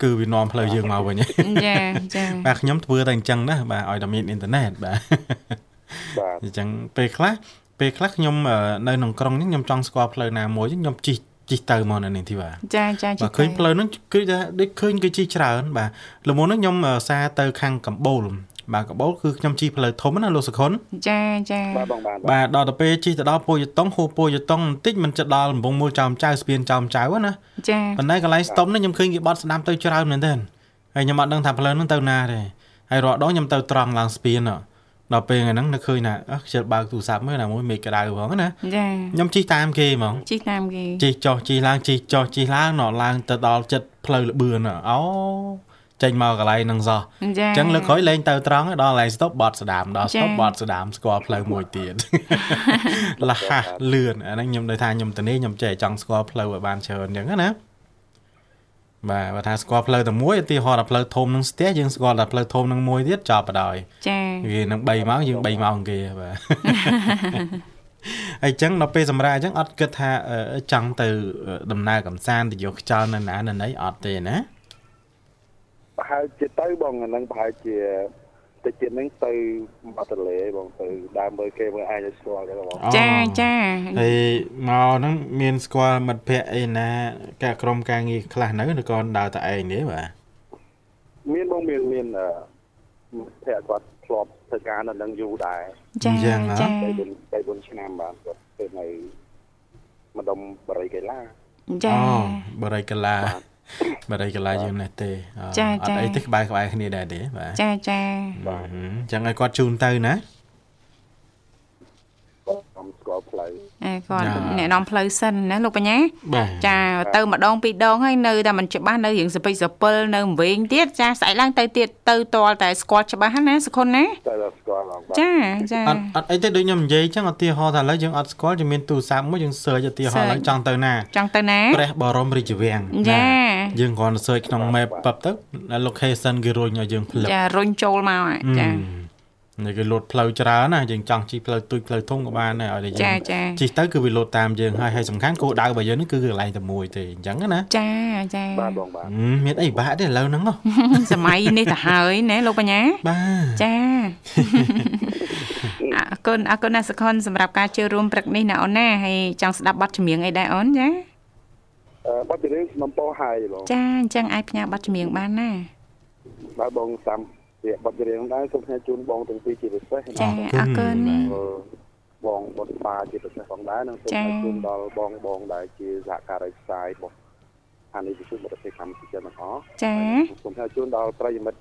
គឺវានាំផ្លូវយើងមកវិញចាចាបាទខ្ញុំធ្វើតែអញ្ចឹងណាបាទឲ្យតែមានអ៊ីនធឺណិតបាទបាទអញ្ចឹងពេលខ្លះពេលខ្លះខ្ញុំនៅក្នុងក្រុងនេះខ្ញុំចង់ស្គាល់ផ្លូវណាមួយខ្ញុំជិះ ជិះទៅមកនៅនេះទីបាទចាចាបាទឃើញផ្លូវហ្នឹងគឺថាដូចឃើញគេជិះច្រើនបាទល្មមហ្នឹងខ្ញុំសារទៅខាងកម្ពូលបាទកម្ពូលគឺខ្ញុំជិះផ្លូវធំណាលោកសុខុនចាចាបាទបងបាទបាទដល់ទៅពេលជិះទៅដល់ពោយតុងហូពោយតុងបន្តិចមិនចិត្តដល់កំពង់មូលចោមចៅស្ពានចោមចៅណាចាប៉ុន្តែកន្លែងស្តុំនេះខ្ញុំឃើញគេបត់ស្ដាំទៅច្រើនមែនទែនហើយខ្ញុំអត់ដឹងថាផ្លូវហ្នឹងទៅណាទេហើយរាល់ដងខ្ញុំទៅត្រង់ឡើងស្ពាន ដល់ពេលថ្ងៃហ្នឹងនឹកឃើញថាអើខ្ជិលបើកទូរស័ព្ទមើលណាមួយមេឃក្តៅផងណាចាខ្ញុំជិះតាមគេហ្មងជិះតាមគេជិះចុះជិះឡើងជិះចុះជិះឡើងណឡើងទៅដល់ចិត្តផ្លូវលបឿនអូចេញមកកន្លែងហ្នឹងសោះចាអញ្ចឹងលើកក្រោយលេងទៅត្រង់ដល់កន្លែងស្តុបបត់ស្ដាមដល់ស្តុបបត់ស្ដាមស្គាល់ផ្លូវមួយទៀតលះហាស់លឿនអាហ្នឹងខ្ញុំនៅថាខ្ញុំទៅនេះខ្ញុំចេះចង់ស្គាល់ផ្លូវឲ្យបានច្រើនអញ្ចឹងណា បាទបើថាស្គាល់ផ្លូវតែមួយឧទាហរណ៍ថាផ្លូវធំនឹងស្ទះយើងស្គាល់តែផ្លូវធំនឹងមួយទៀតចប់បដ ாய் ចាវានឹង3ម៉ោងយើង3ម៉ោងគេបាទហើយអញ្ចឹងដល់ពេលសម្រាប់អញ្ចឹងអត់គិតថាអឺចង់ទៅដំណើរកំសាន្តទៅយកខ្យល់នៅណានៅណីអត់ទេណាប្រហែលជាទៅបងអាហ្នឹងប្រហែលជា តិចទៀតហ្នឹងទៅបាត់ទលេបងទៅដើរមើលគេមើលអាចឲ្យស្គាល់គេបងចាចាហើយមកហ្នឹងមានស្គាល់មិត្តភ័ក្តិអីណាកាក្រុមការងារខ្លះនៅឬក៏ដើរតែឯងទេបាទមានបងមានមានអឺភ័ក្រគាត់ធ្លាប់ធ្វើការនៅនឹងយូរដែរចាចាទៅ4ទៅ4ឆ្នាំបាទគាត់ធ្វើនៅម្ដុំបរិយាកីឡាចាអូបរិយាកាឡាប រិយាកាឡាយើងនេះទេអូចាអចាត់អីទេក្បែរក្បែរគ្នាដែរទេបាទចាចាបាទអញ្ចឹងឲ្យគាត់ជូនទៅណា គាត់ខ្ញុំស្គាល់ផ្លូវ អេ គាត់ចាអ្នកនាំផ្លូវសិនណាលោកបញ្ញាបាទចាទៅម្ដងពីរដងហើយនៅតែមិនច្បាស់នៅរៀងសពេចសពិលនៅវិញទៀតចាស្អែកឡើងទៅទៀតទៅតលតែស្គាល់ច្បាស់ណាសុខុនណាទៅដល់ស្គាល់បងបាទចាចាអត់អត់អីទេដូចខ្ញុំនិយាយអញ្ចឹងឧទាហរណ៍ថាឥឡូវយើងអត់ស្គាល់យើងមានទូរស័ព្ទមួយយើង search ឧទាហរណ៍ឡើងចង់ទៅណាចង់ទៅណាព្រះបរមរាជវាំងចាយើងគ្រាន់តែ search ក្នុង map ប៉ັບទៅ location គេរុញឲ្យយើងផ្លឹកចារុញចូលមកហ่ะចា នេះគេលោតផ្លូវច្រើនណាយើងចង់ជិះផ្លូវទូចផ្លូវធំក៏បានដែរឲ្យតែចាយើងចាជិះទៅគឺវាលោតតាមយើងហើយហើយសំខាន់គោលដៅរបស់យើងនេះគឺកន្លែងតែមួយទេអញ្ចឹងណាចាចាបាទបងបាទហឹមមានអីបាក់ទេឥឡូវហ្នឹងហ៎សម័យនេះទៅហើយណាលោកបញ្ញាបាទចាអរគុណអរគុណណាស់សុខុនសម្រាប់ការចូលរួមព្រឹកនេះណាអូនណាហើយចង់ស្ដាប់បទចម្រៀងអីដែរអូនចាអឺបាត់ពីរឿងសំពោហើយបងចាអញ្ចឹងអាចផ្ញើបទចម្រៀងបានណាបាទបងតា មវាបាត់ពីរឿងដែរសូមផ្ញើជូនបងទាំងពីរជាពិសេសចាអរគុណអឺបងបុតបាជាពិសេសផងដែរនិងសូមចា៎ផ្ញើជូនដល់បងបងដែលជាសហការីផ្សាយរបស់អានិវិសុទ្ធប្រទេសកម្ពុជាទាំងអស់ចាសូមផ្ញើជូនដល់ប្រិយមិត្ត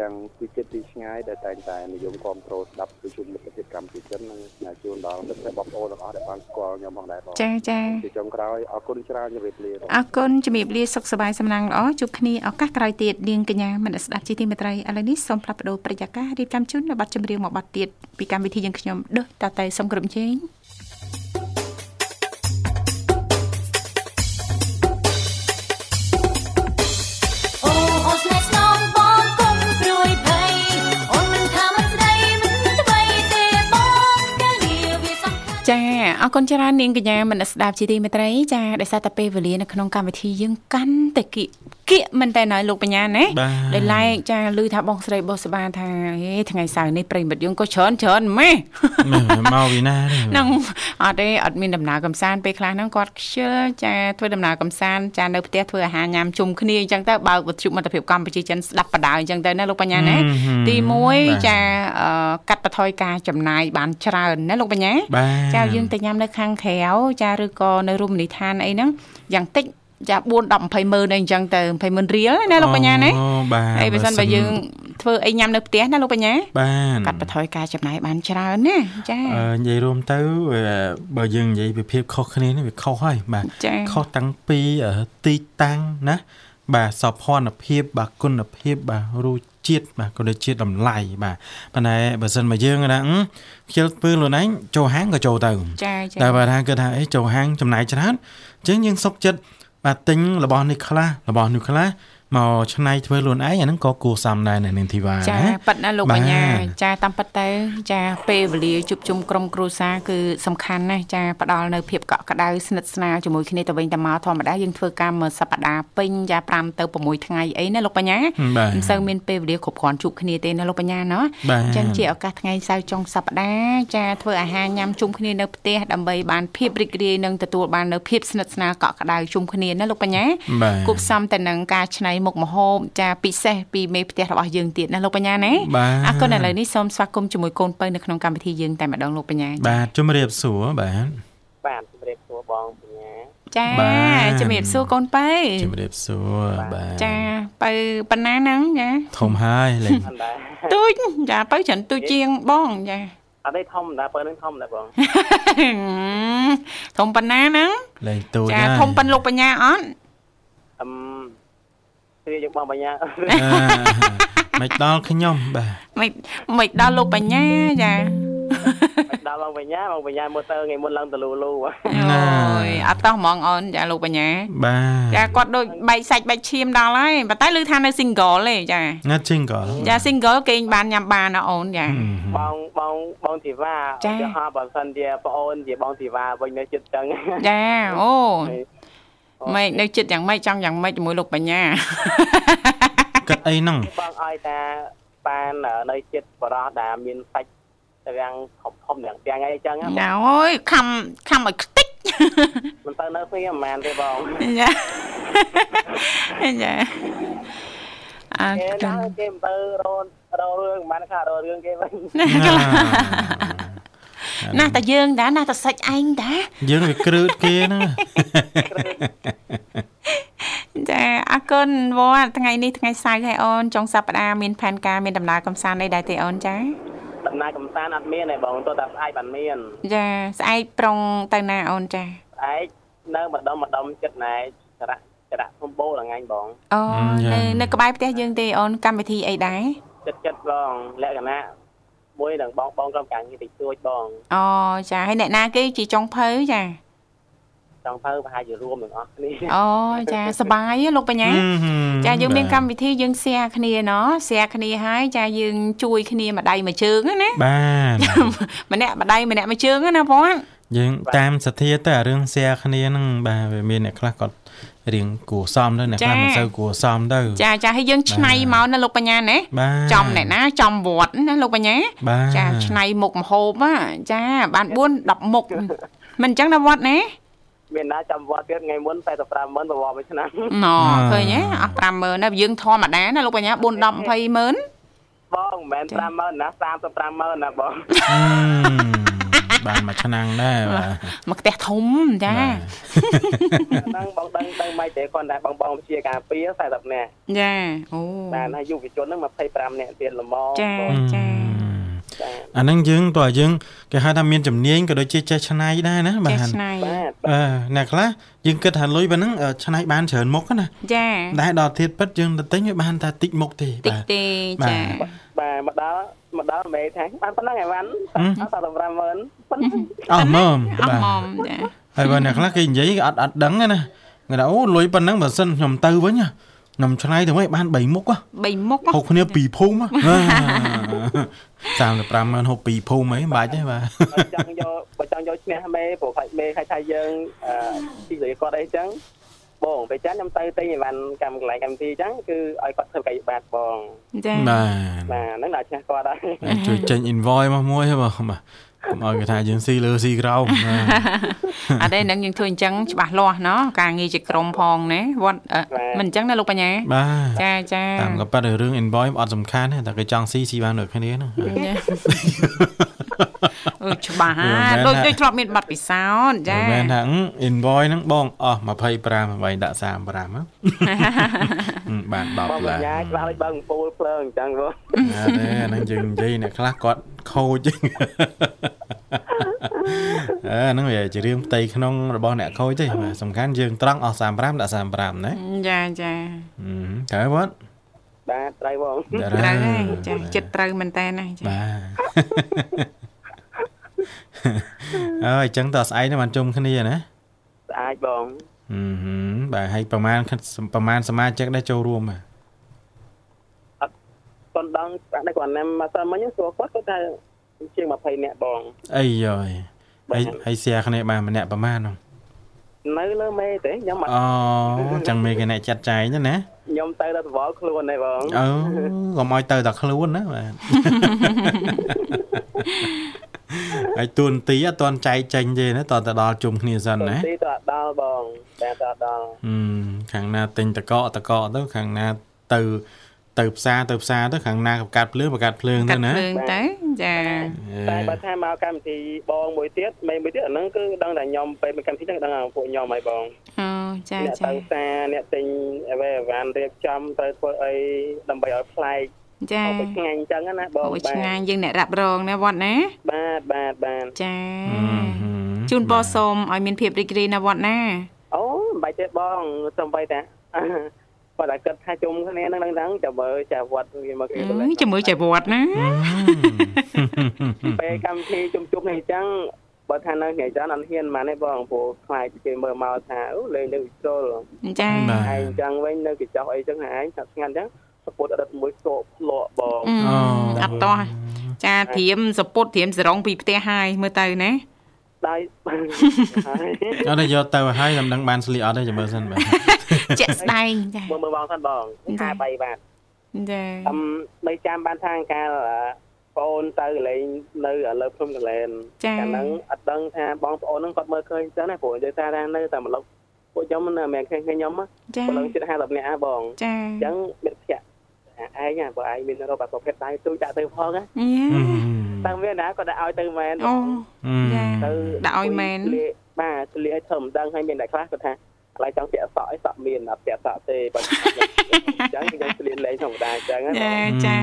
ទាំងពីចិត្តពីឆ្ងាយដែលតែងតែនិយមគ្រប់គ្រងស្ដាប់វិទ្យុមិត្តភាពកម្ពុជានិងផ្ញើជូនដល់មិត្តភក្តិបងប្អូនទាំងអស់ដែលបានស្គាល់ខ្ញុំផងដែរបងចាចាជាចុងក្រោយអរគុណច្រើនជម្រាបលាបងអរគុណជំរាបលាសុខសប្បាយសំណាងល្អជួបគ្នាឱកាសក្រោយទៀតនាងកញ្ញាមនស្ដាប់ជីទីមេត្រីឥឡូវនេះសូមផ្លាប់បដោប្រយាកររៀបចំជូននៅប័ណ្ណចម្រៀងមួយប័ណ្ណទៀតពីកម្មវិធីយើងខ្ញុំដូចតតែសូមក្រុមជេង អូនមិនថាមិនស្ដីមិនអ្វីទេបងកាលងារវាសំខាន់ចាអរគុណច្រើននាងកញ្ញាមនស្ដាប់ជីទីមេត្រីចាដោយសារតែពេលវេលានៅក្នុងកម្មវិធីយើងកាន់តែគៀកគៀកមែនតើណយលោកបញ្ញាណាបាទដោយឡែកចាឮថាបងស្រីបុស្បាថាហេថ្ងៃសៅរ៍នេះប្រិមិត្តយើងក៏ច្រើនច្រើនម៉េះមែនមកវិណាទេហ្នឹងអត់ទេអត់មានដំណើរកំសាន្តពេលខ្លះហ្នឹងគាត់ខ្ជិលចាធ្វើដំណើរកំសាន្តចានៅផ្ទះធ្វើអាហារញ៉ាំជុំគ្នាអញ្ចឹងទៅបើកវិទ្យុមិត្តភាពកម្ពុជាចិនស្ដាប់បដាអញ្ចឹងទៅណាលោកបញ្ញាណាទី1ចាអឺកាត់បន្ថយការចំណាយបានច្រើនណាលោកបញ្ញាបាទចាយើងទៅញ៉ាំនៅខាងក្រៅចាឬក៏នៅរមណីយដ្ឋានអីហ្នឹងយ៉ាងតិចចា4 10 20ម៉ឺនអីអញ្ចឹងទៅ20ម៉ឺនរៀលណាលោកបញ្ញាណាអូបាទហើយបើសិនបើយើងធ្វើអីញ៉ាំនៅផ្ទះណាលោកបញ្ញាបានកាត់បន្ថយការចំណាយបានច្រើនណាចាអឺនិយាយរួមទៅវាបើយើងនិយាយពីភាពខុសគ្នានេះវាខុសហើយបាទចាខុសតាំងពីអឺទីតាំងណាបាទសោភ័ណភាពបាទគុណភាពបាទរស ជាតិបាទក៏ដូចជាតម្លៃបាទប៉ុន្តែបើសិនមកយើងណាអឺខ្ជិលធ្វើខ្លួនឯងចូលហាងក៏ចូលទៅចាចាតែបើថាគិតថាអីចូលហាងចំណាយច្រើនអញ្ចឹងយើងសុកចិត្តបាទទិញរបស់នេះខ្លះរបស់នោះខ្លះ មកឆ្នៃធ្វើខ្លួនឯងអាហ្នឹងក៏គួរសមដែរនៅនាងធីវ៉ាចាណាប៉ិតណាលោកបាទបញ្ញាចាតាមប៉ិតទៅចាពេលវេលាជួបជុំក្រុមគ្រួសារគឺសំខាន់ណាស់ចាផ្ដល់នៅភាពកក់ក្ដៅស្និទ្ធស្នាលជាមួយគ្នាទៅវិញទៅមកធម្មតាយើងធ្វើការមួយសប្ដាហ៍ពេញចា5ទៅ6ថ្ងៃអីណាលោកបញ្ញាបាទមិនសូវមានពេលវេលាគ្រប់គ្រាន់ជួបគ្នាទេណាលោកបញ្ញាណោះបាទអញ្ចឹងជាឱកាសថ្ងៃសៅរ៍ចុងសប្ដាហ៍ចាធ្វើអាហារញ៉ាំជុំគ្នានៅផ្ទះដើម្បីបានភាពរីករាយនិងទទួលបាននៅភាពស្និទ្ធស្នាលកក់ក្ដៅជុំគ្នាណាលោកបញ្ញាបាទគប់ផ្សំទៅនឹងការច្នៃមុខម្ហូបចាពិសេសពីមេផ្ទះរបស់យើងទៀតណាលោកបញ្ញាណាបាទអរគុណឥឡូវនេះសូមស្វាគមន៍ជាមួយកូនពៅនៅក្នុងកម្មវិធីយើងតែម្ដងលោកបញ្ញាបាទជំរាបសួរបាទបាទជំរាបសួរបងបញ្ញាចាបាទជំរាបសួរកូនពៅជំរាបសួរបាទចាពៅប៉ុណ្ណាហ្នឹងចាធំហើយលេងអត់ដែរទូចចាពៅច្រើនទូចជាងបងចាអត់ទេធំដែរបើនឹងធំដែរបងធំប៉ុណ្ណាហ្នឹងលេងទូចចាហើយធំប៉ុនលោកបញ្ញាអត់អឹ មព្រាយកបងបញ្ញាអឺមិនដល់ខ្ញុំបាទមិនមិនដល់លោកបញ្ញាចាដល់បងបញ្ញាបងបញ្ញាមើលទៅថ្ងៃមុនឡើងទៅលូលូអូយអត់តោះហ្មងអូនចាលោកបញ្ញាបាទចាគាត់ដូចបែកសាច់បែកឈាមដល់ហើយប៉ុន្តែឮថានៅ single ទេចាណាត់ជីងក៏ចា single គេងបានញ៉ាំបានណាអូនចាបងបងបងធីវ៉ាចាឧទាហរណ៍បើសិនជាប្អូនជាបងធីវ៉ាវិញនៅចិត្តចឹងចាអូ ម៉េចនៅចិត្តយ៉ាងម៉េចចង់យ៉ាងម៉េចជាមួយលោកបញ្ញាគិតអីហ្នឹងបងឲ្យតាបាននៅចិត្តបរោះដែលមានសាច់ទាំងធំធំទាំងទាំងអីចឹងចាអូយខំខំឲ្យខ្ទេចមិនទៅនៅគ្នាមិនមែនទេបងចាចាអើគេចាណាគេមិនទៅរោរោរឿងមិនបានខារោរឿងគេវិញ ណាស់តែយើងដែរណាស់តែសាច់ឯងដែរយើងវាគ្រឺតគេហ្នឹងចាអរគុណវត្តថ្ងៃនេះថ្ងៃសៅរ៍ហើយអូនចុងសប្តាហ៍មានផែនការមានដំណើរកំសាន្តអីដែរទេអូនចាដំណើរកំសាន្តអត់មានទេបងទោះតែស្អែកបានមាន ចាស្អែកប្រុងទៅណាអូនចាស្អែកនៅម្ដុំម្ដុំចិត្តណែចរៈចរៈភូមិបូរថ្ងៃបងអូនៅនៅក្បែរផ្ទះយើងទេអូនកម្មវិធីអីដែរចិត្តចិត្តបងលក្ខណៈ មួយនឹងបងបងក្រុមការងារតិចតួចបងអូចាហើយអ្នកណាគេជាចុងភៅចាចង់ទៅប្រហែលជារួមទាំងអស់គ្នាអូចាសប្បាយហ៎លោកបញ្ញាចាយើងមានកម្មវិធីយើង share គ្នាណោះ share គ្នាហើយចាយើងជួយគ្នាម្ដាយមួយជើងណាបាទម្នាក់ម្ដាយម្នាក់មួយជើងណាបងយើងតាមសទ្ធាទៅអារឿង share គ្នាហ្នឹងបាទវាមានអ្នកខ្លះគាត់ រៀងគួរសមទៅអ្នកខ្លះមិនសូវគួរសមទៅចាចាហើយយើងឆ្នៃមកណាលោកបញ្ញាណាបាទចំអ្នកណាចំវត្តណាលោកបញ្ញាបាទចាឆ្នៃមុខម្ហូបណាចាបាន4 10មុខមិនអញ្ចឹងណាវត្តណាមានណាចាំវត្តទៀតថ្ងៃមុន45ម៉ឺនប្រវត្តិមួយឆ្នាំណ៎ឃើញទេអស់50000ណាយើងធម្មតាណាលោកបញ្ញា4 10 20ម៉ឺនបងមិនមែន5ម៉ឺនណា35ម៉ឺនណាបងអឺ បានមួយឆ្នាំដែរបាទមកផ្ទះធំចាហ្នឹងបងដឹងដឹងមិនទេគាត់តែបងបងជាការពារ40នាក់ចាអូបានហើយយុវជនហ្នឹង25នាក់ទៀតល្មមចាចាចា អាហ្នឹងយើងតើយើងគេហៅថាមានជំនាញក៏ដូចជាចេះឆ្នៃដែរណាបាចេះទឆ្នៃបាទអឺអ្នកខ្លះយើងគិតថាលុយប៉ុណ្ណឹងអឺឆ្នៃបានច្រើនមុខណាចាតែដល់ធៀបពិតយើងទៅទិញវាបានតែតិចមុខទេតិចបាទទេបាទចាបាទមកដល់មកដល់មេថាបានប៉ុណ្ណឹងឯវ៉ាន់អត់35ម៉ឺនប៉ុណ្ណឹងអស់មើមអស់បាទមុំចាហើយបើអ្នកខ្លះគេនិយាយគេអត់អត់ដឹងទេណាគេថាអូលុយប៉ុណ្ណឹងបើសិនខ្ញុំទៅវិញណា ខ្ញុំឆ្នៃទៅវិញបាន3មុខហ៎3មុខហូបគ្នា2ភូមិហ៎35ម៉ឺនហូប2ភូមិអីមិនបាច់ទេបាទបើចង់យកបើចង់យកឈ្នះមេព្រោះខ្លាចមេខ្លាចថាយើងអឺទីលុយគាត់អីចឹងបងពេលចាខ្ញុំទៅទិញអីវ៉ាន់កម្មកន្លែង MT ចឹងគឺឲ្យគាត់ធ្វើកាយបាតបងចាបាទបាទហ្នឹងដល់ឈ្នះគាត់ហើយជួយចេញ invoice មកមួយហ៎បាទបាទ កុំឲ្យគេថាយើងស៊ីលើស៊ីក្រោមបាទអត់ទេនឹងយើងធ្វើអញ្ចឹងច្បាស់លាស់ណោះការងារជាក្រុមផងណាវត្តអឺមិនអញ្ចឹងណាលោកបញ្ញាបាទចាចាតាមក៏ប៉ាត់រឿង invoice អត់សំខាន់ទេតែគេចង់ស៊ីស៊ីបានដូចគ្នាហ្នឹងចាអឺច្បាស់ហាមិនមែនដូចថាដូចធ្លាប់មានប័ណ្ណពិសោធន៍ចាមិនមែនថាអឺ invoice ហ្នឹងបងអស់25អ្វីដាក់35ហ៎អឺបានបង10បឡាញ្ញាច្បាស់ឲ្យបើកពូលភ្លើងអញ្ចឹងបងអត់ទេអាហ្នឹងយើងនិយាយអ្នកខ្លះគាត់ខូចអឺហ្នឹងវាជារឿងផ្ទៃក្នុងរបស់អ្នកខូចទេបាទសំខាន់យើងត្រង់អស់35ដាក់35ណាចាចាអឺត្រូវបងបាទត្រូវបងត្រូវហើយចាចិត្តត្រូវមែនតើណាចាបាទអើយអញ្ចឹងតើស្អែកនេះបានជុំគ្នាណាស្អាតបងអឺហឹមបាទហើយប្រហែលប្រហែលសមាជិកដែរចូលរួមបាទ គាត់ដឹងស្អាតដែរគាត់ណាំមកសិនមិញសួរគាត់គាត់ថាជាង20នាក់បងអីយ៉យហើយហើយ share គ្នាបានម្នាក់ប្រហែលហ្នឹងនៅលើមេទេខ្ញុំអត់អូអញ្ចឹងមេគេអ្នកចាត់ចែងណាណាខ្ញុំទៅដល់សវល់ខ្លួនទេបងអឺកុំឲ្យទៅតែខ្លួនណាបាទហើយទួនាទីអត់តន់ចែកចេញទេណាតើទៅដល់ជុំគ្នាសិនណាទីទៅអត់ដល់បងតែទៅអត់ដល់ហឹមខាងណាទិញតកកតកកទៅខាងណាទៅ ទៅផ្សារទៅផ្សារទៅខាងណាកាត់ភ្លើងបកាត់ភ្លើងកាទៅត់ណាភ្លើងទៅចាតែបើថាមកកម្មវិធីបងមួយទៀតមេមួយទៀតអាហ្នឹងគឺដឹងតែខ្ញុំពេលមកកម្មវិធីហ្នឹងដឹងថាពួកខ្ញុំហើយបងអូចាអ្នកចាទៅផ្សារអ្នកទិញអ្វីអីវ៉ាន់រៀបចំត្រូវធ្វើអីដើម្បីឲ្យប្លែកចាអត់ទៅឆ្ងាញ់អញ្ចឹងណាបងអូយបាទឆ្ងាញ់យើងអ្នករ៉ាប់រងណាវត្តណាបាទបាទបាទចាហឹមហឹមជូនពរសូមឲ្យមានភាពរីករាយណាវត្តណាអូមិនបាច់ទេបងសំបីតា គាត់តែគិតថាជុំគ្នាហ្នឹងហ្នឹងហ្នឹងចាំមើលចាវត្តវាមកគេអទៅលេើយចាំមើលចៃវត្តណាពេលកម្មវិធីជុំជុំនេះអញ្ចឹងបើថានៅថ្ងៃច័ន្ទអត់ហ៊ានមកទេបងព្រោះខ្លាចគេមើលមកថាអូលេងនៅវិជ្រុលចាបាទឯងអញ្ចឹងវិញនៅកញ្ចក់អីចឹងឯងថាស្ងាត់អញ្ចឹងសពុតអតីតមួយសោកភ្លក់បងអឺអត់តោះចាត្រៀមសពុតត្រៀមសរងពីផ្ទះហើយមើលទៅណាដៃហើយអត់ទេយកទៅឲ្យតែមិនដឹងបានស្លៀកអត់ទេចាំមើលសិនបាទ ជាក់ស្ដែងចាមើលមើលបងសិនបងចា53បាទចាអឹមបីចាំបានថាកាលបងអូនទៅកន្លែងនៅលើភ្នំកលែនចាកាលហ្នឹងអត់ដឹងថាបងប្អូនហ្នឹងគាត់មើលឃើញអញ្ចឹងណាព្រោះនិយាយថាថានៅតែម្លប់ពួកខ្ញុំមិនមែនឃើញខ្ញុំចាព្រលឹងជិត50នាក់ហ่าបងចាអញ្ចឹងមិត្តភក្តិឯងហ่าបើឯងមានរកប្រភេទដៃទូចដាក់ទៅផងណាញ៉ាតាំងវាណាគាត់ដាក់ឲ្យទៅមែនអូហឹមចាទៅដាក់ឲ្យមែនស្លៀកបាទស្លៀកឲ្យធ្វើមិនដឹងឲ្យមានតែខ្លះគាត់ថា ឥឡូវចង់ពាក់សក់ឲ្យសក់មានអត់ពាក់សក់ទេបើអញ្ចឹងខ្ញុំស្លៀកលេងធម្មតាអញ្ចឹងណាចាចា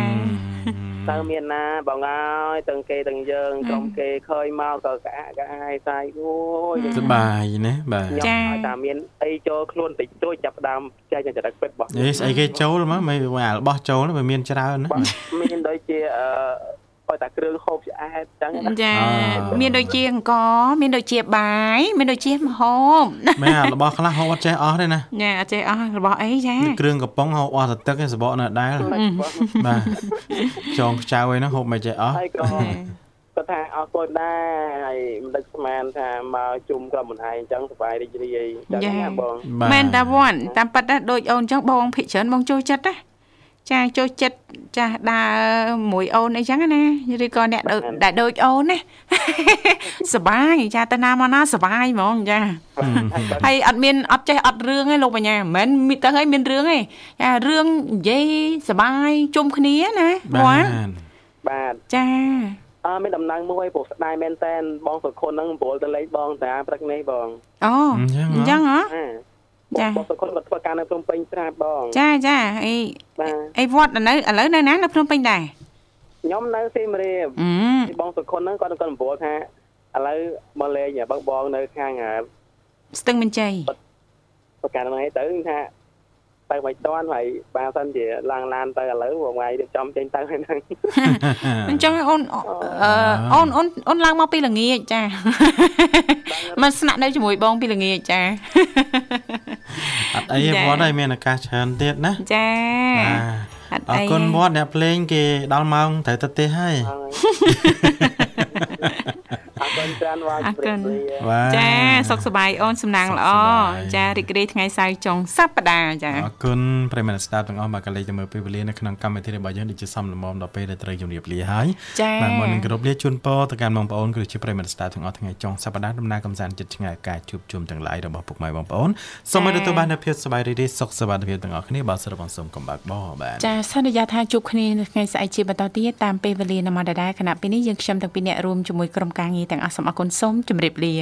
តើមានណាបងអើយទាំងគេទាំងយើងក្រុមគេឃើញមកក៏ក្អាក់ក្អាយសាយអូយសប្បាយណាបាទខ្ញុំឲ្យតែមានអីចូលខ្លួនតិចតួចចាប់ផ្ដើមចែកចរិតពិតរបស់អេស្អីគេចូលមកមិនអារបស់ចូលវាមានច្រើនណាបងមានដូចជាអឺ ឲ្យតែគ្រឿងហូបឆ្អែតអញ្ចឹងណាចាអឺមានដូចជាអង្គមានដូចជាបាយមានដូចជាម្ហូបមែនអារបស់ខ្លះហូបអត់ចេះអស់ទេណាញ៉ាអត់ចេះអស់របស់អីចាគ្រឿងកំប៉ុងហូបអស់តែទឹកឯងសបកនៅដែលបាទចងខ្ចៅឯហ្នឹងហូបមិនចេះអស់ហើយក៏គាត់ថាអរគុណដែរហើយមិនដឹកស្មានថាមកជុំក្រុមមិនឯងអញ្ចឹងសប្បាយរីករាយអញ្ចឹងណាបងបាទមែនតាវ៉ាន់តាមប៉ិតណាដូចអូនអញ្ចឹងបងភិកច្រើនបងចូលចិត្តណា ចាចូលចិត្តចាដើរមួយអូនអីចឹងណាឬក៏អ្នកដូចដែលដូចអូនណាសបាយចាទៅណាមកណាសបាយហ្មងចាហើយអត់មានអត់ចេះអត់រឿងទេលោកបញ្ញាមិនមែនមានទៅហើយមានរឿងទេចារឿងនិយាយសបាយជុំគ្នាណាបាវ៉ាន់ទបាទចាអើមានដំណឹងមួយព្រោះស្ដាយមែនតែនបងសុខុនហ្នឹងប្រមូលទៅលេខបងតាព្រឹកនេះបងអូអញ្ចឹងអញ្ចឹងហ៎ ចាចាបងសុខុនគាត់ធ្វើការនៅភ្នំពេញស្រាប់បងចាចាអីបាទអីវត្តនៅឥឡូវនៅណានៅភ្នំពេញដែរខ្ញុំនៅសៀមរាបអឺបងសុខុនហ្នឹងគាត់គាត់ប្រមូលថាឥឡូវមកលេងបងបងនៅខាងស្ទឹងមានជ័យប្រការហ្នឹងឯងទៅថា ទៅមិនតាន់ហើយបានសិនជាឡើងឡានទៅឥឡូវបងថ្ងៃរៀបចំចេញទៅហើយហ្នឹងអញ្ចឹងអូនអឺអូនអូនអូនឡើងមកពីល្ងាចចាមកស្នាក់នៅជាមួយបងពីល្ងាចចាអត់អីទេចា៎វត្តហើយមានឱកាសច្រើនទៀតណាចាបាទអត់អអីរគុណវត្តអ្នកភ្លេងគេដល់ម៉ោងត្រូវទៅទេហើយ អរគុណច្រើនបងអរគុណបាទចាសុខសប្បាយអូនសំណាងល្អសុខសប្បាយចារីករាយថ្ងៃសៅរ៍ចុងសប្តាហ៍ចាអរគុណប្រិយមិត្តស្ដាប់ទាំងអស់មកកលេចទៅមើលពេលវេលានៅក្នុងកម្មវិធីរបស់យើងដូចជាសំលមមដល់ពេលដែលត្រូវជម្រាបលាហើយចាបាទមកនឹងគោរពលាជូនពរទៅកាន់បងប្អូនគឺជាប្រិយមិត្តស្ដាប់ទាំងអស់ថ្ងៃចុងសប្តាហ៍ដំណើរកំសាន្តចិត្តឆ្ងាយការជួបជុំទាំងឡាយរបស់ពុកម៉ែបងប្អូនសូមឲ្យទទួលបាននូវភាពសប្បាយរីករាយសុខសប្បាយភាពទាំងអស់គ្នាបាទសូមបងសូមកំបាក់បោបាទចាសន្យាថាជួបគ្នានៅថ្ងៃស្អែកជាបន្តទៀតតាមពេលវេលានៅម៉ោងដដែលគណៈពេលនេះយើងខ្ញុំទាំងពីរអ្នករួមជាមួយក្រុមការងារទាំងអស់សូមអរគុណសូមជម្រាបលា